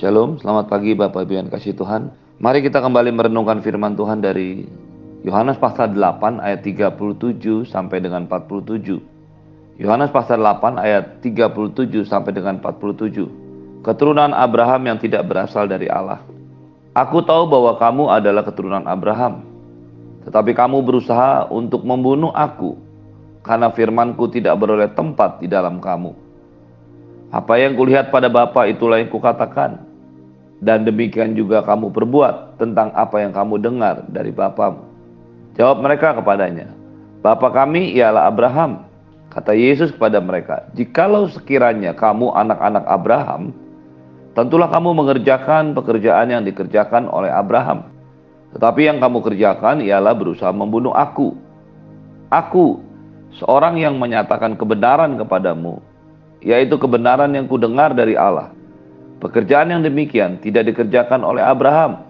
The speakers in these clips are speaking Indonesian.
Shalom, selamat pagi Bapak Ibu yang kasih Tuhan. Mari kita kembali merenungkan firman Tuhan dari Yohanes pasal 8 ayat 37 sampai dengan 47. Yohanes pasal 8 ayat 37 sampai dengan 47. Keturunan Abraham yang tidak berasal dari Allah. Aku tahu bahwa kamu adalah keturunan Abraham, tetapi kamu berusaha untuk membunuh aku karena firmanku tidak beroleh tempat di dalam kamu. Apa yang kulihat pada Bapa itulah yang kukatakan. Dan demikian juga kamu perbuat tentang apa yang kamu dengar dari Bapamu. Jawab mereka kepadanya, Bapa kami ialah Abraham. Kata Yesus kepada mereka, Jikalau sekiranya kamu anak-anak Abraham, tentulah kamu mengerjakan pekerjaan yang dikerjakan oleh Abraham. Tetapi yang kamu kerjakan ialah berusaha membunuh aku. Aku, seorang yang menyatakan kebenaran kepadamu, yaitu kebenaran yang kudengar dari Allah. Pekerjaan yang demikian tidak dikerjakan oleh Abraham.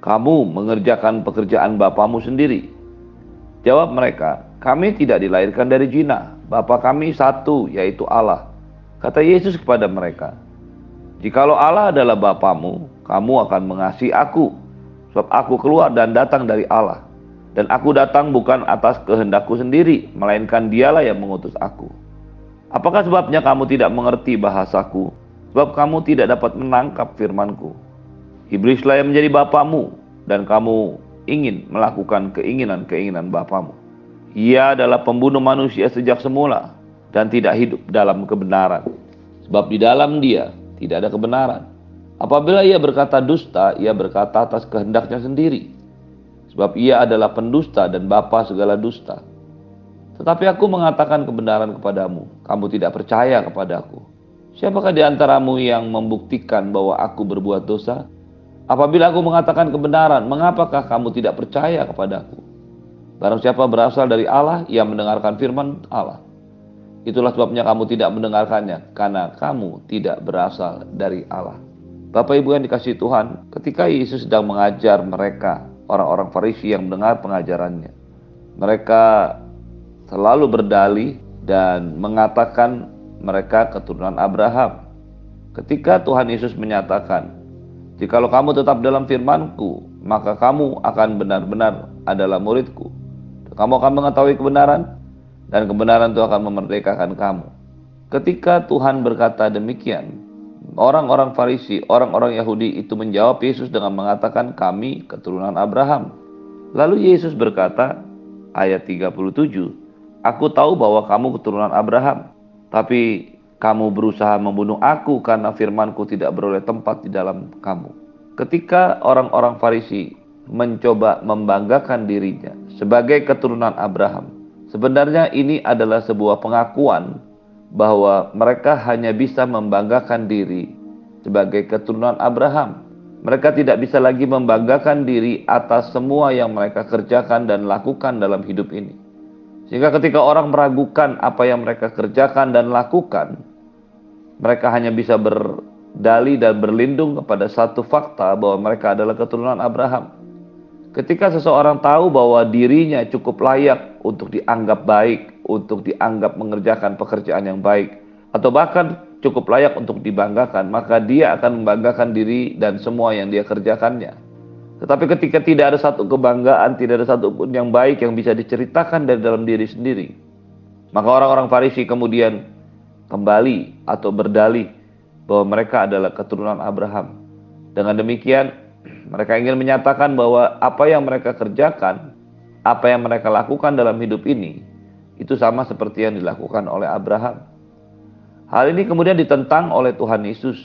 Kamu mengerjakan pekerjaan bapamu sendiri. Jawab mereka, kami tidak dilahirkan dari jina. Bapa kami satu, yaitu Allah. Kata Yesus kepada mereka, Jikalau Allah adalah Bapamu, kamu akan mengasihi aku. Sebab aku keluar dan datang dari Allah. Dan aku datang bukan atas kehendakku sendiri, melainkan dialah yang mengutus aku. Apakah sebabnya kamu tidak mengerti bahasaku? Sebab kamu tidak dapat menangkap firmanku. Iblislah yang menjadi bapamu dan kamu ingin melakukan keinginan-keinginan bapamu. Ia adalah pembunuh manusia sejak semula dan tidak hidup dalam kebenaran. Sebab di dalam dia tidak ada kebenaran. Apabila ia berkata dusta, ia berkata atas kehendaknya sendiri. Sebab ia adalah pendusta dan bapa segala dusta. Tetapi aku mengatakan kebenaran kepadamu, kamu tidak percaya kepadaku. Siapakah di antaramu yang membuktikan bahwa aku berbuat dosa? Apabila aku mengatakan kebenaran, mengapakah kamu tidak percaya kepadaku? Barang siapa berasal dari Allah, ia mendengarkan firman Allah. Itulah sebabnya kamu tidak mendengarkannya, karena kamu tidak berasal dari Allah. Bapak Ibu yang dikasih Tuhan, ketika Yesus sedang mengajar mereka, orang-orang Farisi yang mendengar pengajarannya, mereka selalu berdalih dan mengatakan mereka keturunan Abraham. Ketika Tuhan Yesus menyatakan, "Jikalau kamu tetap dalam firman-Ku, maka kamu akan benar-benar adalah murid-Ku. Kamu akan mengetahui kebenaran dan kebenaran itu akan memerdekakan kamu." Ketika Tuhan berkata demikian, orang-orang Farisi, orang-orang Yahudi itu menjawab Yesus dengan mengatakan, "Kami keturunan Abraham." Lalu Yesus berkata, ayat 37, Aku tahu bahwa kamu keturunan Abraham, tapi kamu berusaha membunuh aku karena firmanku tidak beroleh tempat di dalam kamu. Ketika orang-orang Farisi mencoba membanggakan dirinya sebagai keturunan Abraham, sebenarnya ini adalah sebuah pengakuan bahwa mereka hanya bisa membanggakan diri sebagai keturunan Abraham. Mereka tidak bisa lagi membanggakan diri atas semua yang mereka kerjakan dan lakukan dalam hidup ini. Sehingga ketika orang meragukan apa yang mereka kerjakan dan lakukan, mereka hanya bisa berdali dan berlindung kepada satu fakta bahwa mereka adalah keturunan Abraham. Ketika seseorang tahu bahwa dirinya cukup layak untuk dianggap baik, untuk dianggap mengerjakan pekerjaan yang baik, atau bahkan cukup layak untuk dibanggakan, maka dia akan membanggakan diri dan semua yang dia kerjakannya. Tetapi ketika tidak ada satu kebanggaan, tidak ada satu pun yang baik yang bisa diceritakan dari dalam diri sendiri, maka orang-orang Farisi kemudian kembali atau berdalih bahwa mereka adalah keturunan Abraham. Dengan demikian, mereka ingin menyatakan bahwa apa yang mereka kerjakan, apa yang mereka lakukan dalam hidup ini, itu sama seperti yang dilakukan oleh Abraham. Hal ini kemudian ditentang oleh Tuhan Yesus.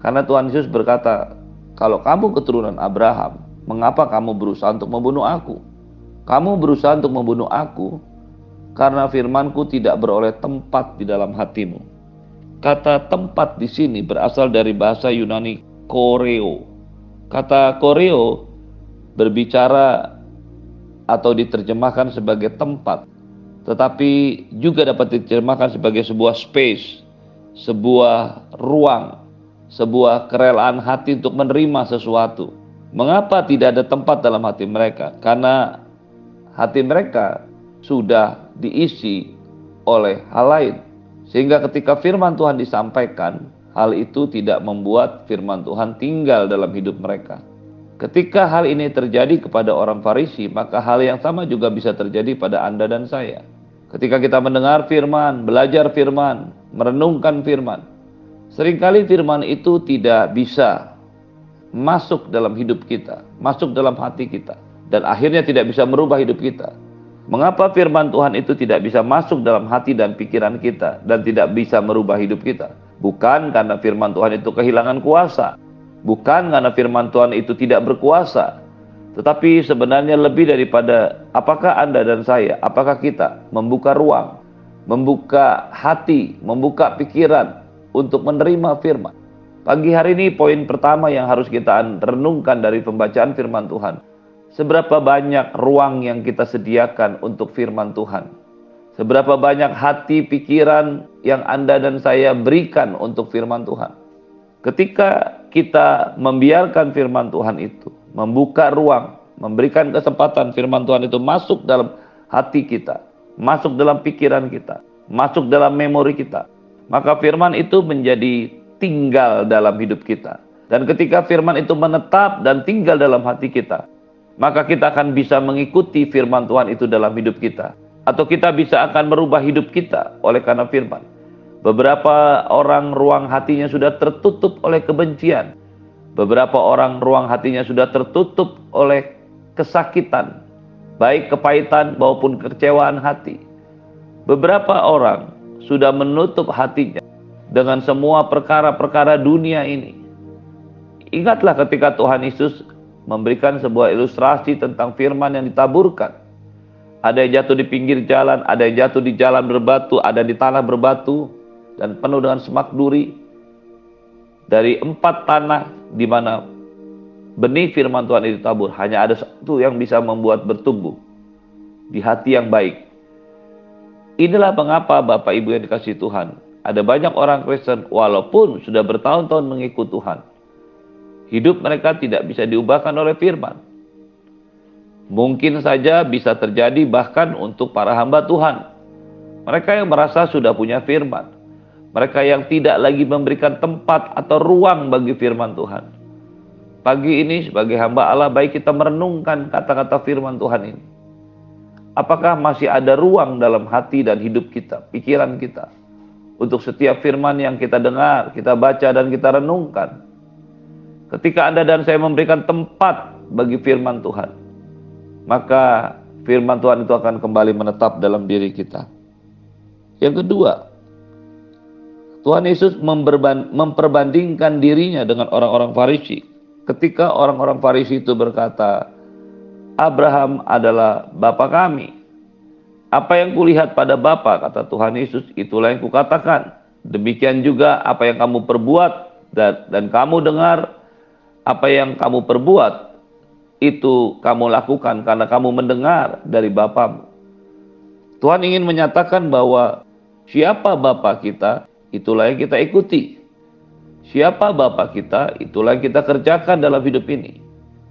Karena Tuhan Yesus berkata, kalau kamu keturunan Abraham, mengapa kamu berusaha untuk membunuh aku? Kamu berusaha untuk membunuh aku karena firmanku tidak beroleh tempat di dalam hatimu. Kata tempat di sini berasal dari bahasa Yunani koreo. Kata koreo berbicara atau diterjemahkan sebagai tempat, tetapi juga dapat diterjemahkan sebagai sebuah space, sebuah ruang, sebuah kerelaan hati untuk menerima sesuatu. Mengapa tidak ada tempat dalam hati mereka? Karena hati mereka sudah diisi oleh hal lain. Sehingga ketika firman Tuhan disampaikan, hal itu tidak membuat firman Tuhan tinggal dalam hidup mereka. Ketika hal ini terjadi kepada orang Farisi, maka hal yang sama juga bisa terjadi pada Anda dan saya. Ketika kita mendengar firman, belajar firman, merenungkan firman, sering kali firman itu tidak bisa masuk dalam hidup kita, masuk dalam hati kita, dan akhirnya tidak bisa merubah hidup kita. Mengapa firman Tuhan itu tidak bisa masuk dalam hati dan pikiran kita dan tidak bisa merubah hidup kita? Bukan karena firman Tuhan itu kehilangan kuasa, bukan karena firman Tuhan itu tidak berkuasa, tetapi sebenarnya lebih daripada apakah Anda dan saya, apakah kita membuka ruang, membuka hati, membuka pikiran untuk menerima firman. Pagi hari ini poin pertama yang harus kita renungkan dari pembacaan firman Tuhan Seberapa banyak ruang yang kita sediakan untuk firman Tuhan? Seberapa banyak hati pikiran yang Anda dan saya berikan untuk firman Tuhan? Ketika kita membiarkan firman Tuhan itu, membuka ruang, memberikan kesempatan firman Tuhan itu masuk dalam hati kita, masuk dalam pikiran kita, masuk dalam memori kita, maka firman itu menjadi tinggal dalam hidup kita. Dan ketika firman itu menetap dan tinggal dalam hati kita, maka kita akan bisa mengikuti firman Tuhan itu dalam hidup kita. Atau kita bisa akan merubah hidup kita oleh karena firman. Beberapa orang ruang hatinya sudah tertutup oleh kebencian. Beberapa orang ruang hatinya sudah tertutup oleh kesakitan, baik kepahitan maupun kekecewaan hati. Beberapa orang sudah menutup hatinya dengan semua perkara-perkara dunia ini. Ingatlah ketika Tuhan Yesus memberikan sebuah ilustrasi tentang firman yang ditaburkan. Ada yang jatuh di pinggir jalan, ada yang jatuh di jalan berbatu, ada di tanah berbatu, dan penuh dengan semak duri. Dari empat tanah di mana benih firman Tuhan itu tabur, hanya ada satu yang bisa membuat bertumbuh di hati yang baik. Inilah mengapa Bapak Ibu yang dikasih Tuhan, ada banyak orang Kristen walaupun sudah bertahun-tahun mengikut Tuhan, hidup mereka tidak bisa diubahkan oleh firman. Mungkin saja bisa terjadi bahkan untuk para hamba Tuhan. Mereka yang merasa sudah punya firman. Mereka yang tidak lagi memberikan tempat atau ruang bagi firman Tuhan. Pagi ini sebagai hamba Allah baik kita merenungkan kata-kata firman Tuhan ini. Apakah masih ada ruang dalam hati dan hidup kita, pikiran kita. Untuk setiap firman yang kita dengar, kita baca dan kita renungkan Ketika Anda dan saya memberikan tempat bagi firman Tuhan, maka firman Tuhan itu akan kembali menetap dalam diri kita. Yang kedua, Tuhan Yesus memperbandingkan dirinya dengan orang-orang Farisi. Ketika orang-orang Farisi itu berkata, Abraham adalah Bapa kami. Apa yang kulihat pada Bapa, kata Tuhan Yesus, itulah yang kukatakan. Demikian juga apa yang kamu perbuat dan, dan kamu dengar apa yang kamu perbuat itu kamu lakukan karena kamu mendengar dari Bapamu. Tuhan ingin menyatakan bahwa siapa Bapa kita, itulah yang kita ikuti. Siapa Bapa kita, itulah yang kita kerjakan dalam hidup ini.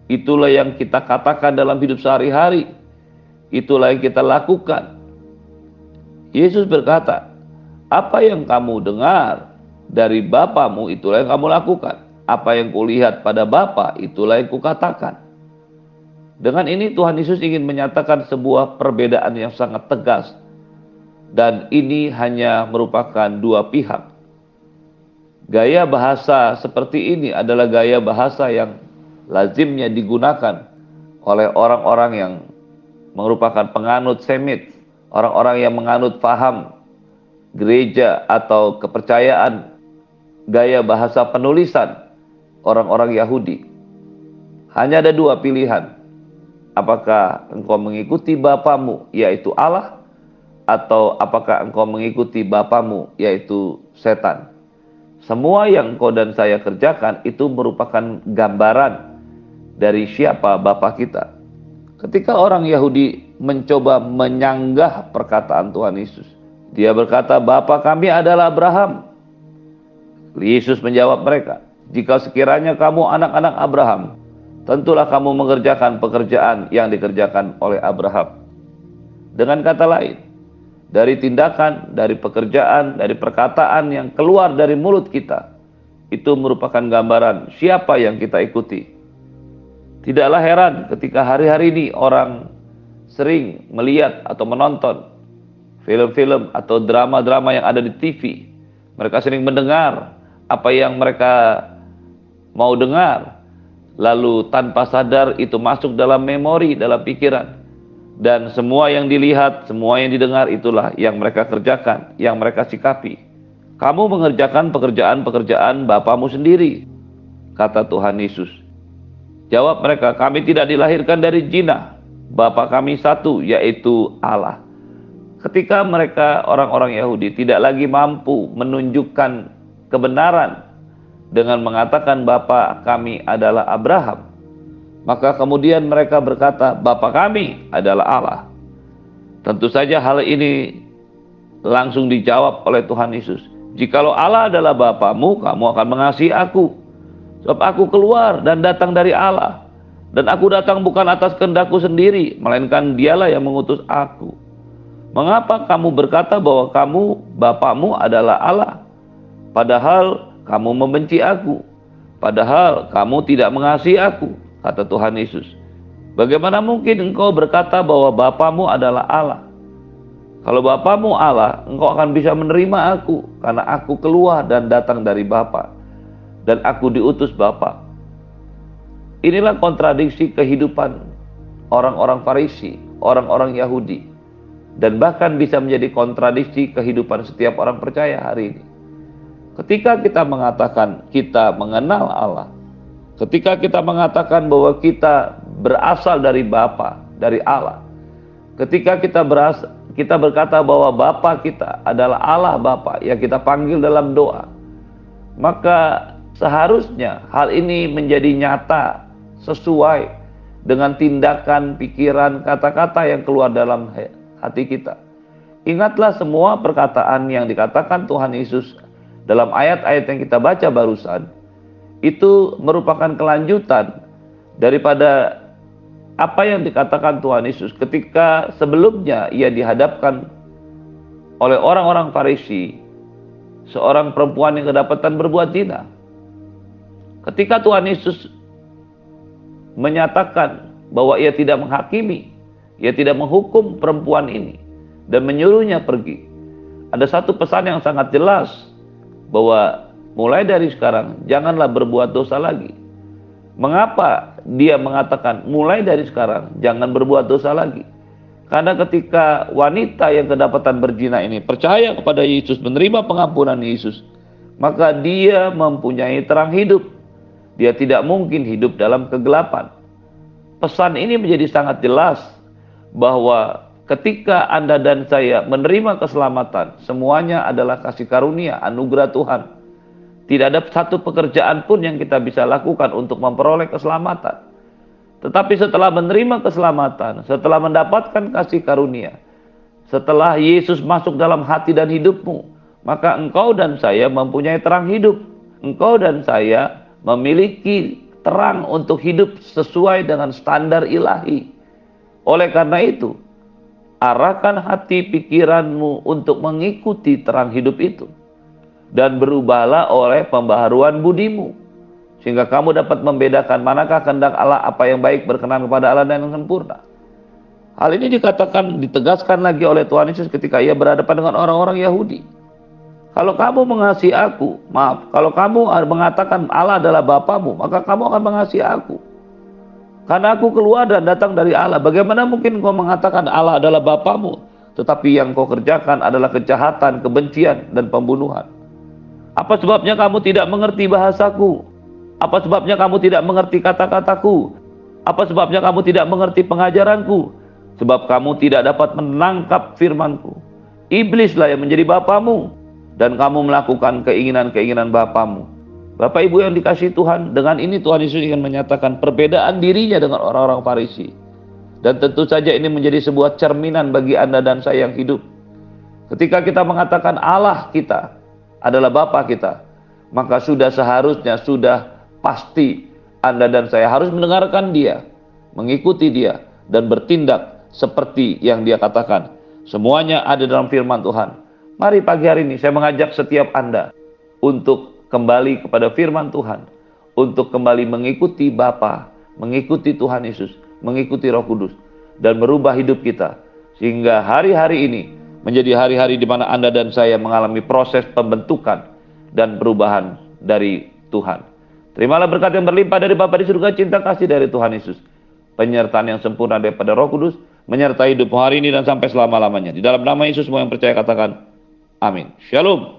Itulah yang kita katakan dalam hidup sehari-hari. Itulah yang kita lakukan. Yesus berkata, apa yang kamu dengar dari Bapamu, itulah yang kamu lakukan apa yang kulihat pada Bapa, itulah yang kukatakan. Dengan ini Tuhan Yesus ingin menyatakan sebuah perbedaan yang sangat tegas. Dan ini hanya merupakan dua pihak. Gaya bahasa seperti ini adalah gaya bahasa yang lazimnya digunakan oleh orang-orang yang merupakan penganut semit, orang-orang yang menganut paham gereja atau kepercayaan gaya bahasa penulisan orang-orang Yahudi. Hanya ada dua pilihan. Apakah engkau mengikuti Bapamu, yaitu Allah, atau apakah engkau mengikuti Bapamu, yaitu setan. Semua yang engkau dan saya kerjakan itu merupakan gambaran dari siapa Bapa kita. Ketika orang Yahudi mencoba menyanggah perkataan Tuhan Yesus, dia berkata, "Bapa kami adalah Abraham." Yesus menjawab mereka, jika sekiranya kamu anak-anak Abraham, tentulah kamu mengerjakan pekerjaan yang dikerjakan oleh Abraham. Dengan kata lain, dari tindakan, dari pekerjaan, dari perkataan yang keluar dari mulut kita, itu merupakan gambaran siapa yang kita ikuti. Tidaklah heran ketika hari-hari ini orang sering melihat atau menonton film-film atau drama-drama yang ada di TV. Mereka sering mendengar apa yang mereka mau dengar, lalu tanpa sadar itu masuk dalam memori, dalam pikiran. Dan semua yang dilihat, semua yang didengar itulah yang mereka kerjakan, yang mereka sikapi. Kamu mengerjakan pekerjaan-pekerjaan Bapamu sendiri, kata Tuhan Yesus. Jawab mereka, kami tidak dilahirkan dari jina, Bapa kami satu, yaitu Allah. Ketika mereka orang-orang Yahudi tidak lagi mampu menunjukkan kebenaran dengan mengatakan Bapa kami adalah Abraham, maka kemudian mereka berkata, Bapa kami adalah Allah. Tentu saja hal ini langsung dijawab oleh Tuhan Yesus. Jikalau Allah adalah Bapamu, kamu akan mengasihi aku. Sebab aku keluar dan datang dari Allah. Dan aku datang bukan atas kehendakku sendiri, melainkan dialah yang mengutus aku. Mengapa kamu berkata bahwa kamu, Bapamu adalah Allah? Padahal kamu membenci aku. Padahal kamu tidak mengasihi aku kata Tuhan Yesus. Bagaimana mungkin engkau berkata bahwa Bapamu adalah Allah? Kalau Bapamu Allah, engkau akan bisa menerima aku karena aku keluar dan datang dari Bapa dan aku diutus Bapa. Inilah kontradiksi kehidupan orang-orang Farisi, orang-orang Yahudi dan bahkan bisa menjadi kontradiksi kehidupan setiap orang percaya hari ini. Ketika kita mengatakan kita mengenal Allah, Ketika kita mengatakan bahwa kita berasal dari Bapa, dari Allah. Ketika kita berasal, kita berkata bahwa Bapa kita adalah Allah Bapa yang kita panggil dalam doa. Maka seharusnya hal ini menjadi nyata sesuai dengan tindakan, pikiran, kata-kata yang keluar dalam hati kita. Ingatlah semua perkataan yang dikatakan Tuhan Yesus dalam ayat-ayat yang kita baca barusan itu merupakan kelanjutan daripada apa yang dikatakan Tuhan Yesus ketika sebelumnya ia dihadapkan oleh orang-orang Farisi seorang perempuan yang kedapatan berbuat zina. Ketika Tuhan Yesus menyatakan bahwa ia tidak menghakimi, ia tidak menghukum perempuan ini dan menyuruhnya pergi. Ada satu pesan yang sangat jelas bahwa Mulai dari sekarang, janganlah berbuat dosa lagi. Mengapa dia mengatakan mulai dari sekarang jangan berbuat dosa lagi? Karena ketika wanita yang kedapatan berzina ini percaya kepada Yesus, menerima pengampunan Yesus, maka dia mempunyai terang hidup. Dia tidak mungkin hidup dalam kegelapan. Pesan ini menjadi sangat jelas bahwa ketika Anda dan saya menerima keselamatan, semuanya adalah kasih karunia, anugerah Tuhan tidak ada satu pekerjaan pun yang kita bisa lakukan untuk memperoleh keselamatan. Tetapi setelah menerima keselamatan, setelah mendapatkan kasih karunia, setelah Yesus masuk dalam hati dan hidupmu, maka engkau dan saya mempunyai terang hidup. Engkau dan saya memiliki terang untuk hidup sesuai dengan standar ilahi. Oleh karena itu, arahkan hati pikiranmu untuk mengikuti terang hidup itu dan berubahlah oleh pembaharuan budimu sehingga kamu dapat membedakan manakah kehendak Allah apa yang baik berkenan kepada Allah dan yang sempurna. Hal ini dikatakan ditegaskan lagi oleh Tuhan Yesus ketika ia berhadapan dengan orang-orang Yahudi. Kalau kamu mengasihi aku, maaf, kalau kamu mengatakan Allah adalah Bapamu, maka kamu akan mengasihi aku. Karena aku keluar dan datang dari Allah. Bagaimana mungkin kau mengatakan Allah adalah Bapamu, tetapi yang kau kerjakan adalah kejahatan, kebencian, dan pembunuhan. Apa sebabnya kamu tidak mengerti bahasaku? Apa sebabnya kamu tidak mengerti kata-kataku? Apa sebabnya kamu tidak mengerti pengajaranku? Sebab kamu tidak dapat menangkap firmanku. Iblislah yang menjadi bapamu dan kamu melakukan keinginan-keinginan bapamu. Bapak Ibu yang dikasih Tuhan, dengan ini Tuhan Yesus ingin menyatakan perbedaan dirinya dengan orang-orang Farisi. Dan tentu saja ini menjadi sebuah cerminan bagi Anda dan saya yang hidup. Ketika kita mengatakan Allah kita, adalah Bapa kita, maka sudah seharusnya, sudah pasti Anda dan saya harus mendengarkan Dia, mengikuti Dia, dan bertindak seperti yang Dia katakan. Semuanya ada dalam firman Tuhan. Mari pagi hari ini saya mengajak setiap Anda untuk kembali kepada firman Tuhan, untuk kembali mengikuti Bapa, mengikuti Tuhan Yesus, mengikuti Roh Kudus, dan merubah hidup kita. Sehingga hari-hari ini menjadi hari-hari di mana Anda dan saya mengalami proses pembentukan dan perubahan dari Tuhan. Terimalah berkat yang berlimpah dari Bapa di surga, cinta kasih dari Tuhan Yesus. Penyertaan yang sempurna daripada Roh Kudus, menyertai hidupmu hari ini dan sampai selama-lamanya. Di dalam nama Yesus semua yang percaya katakan, amin. Shalom.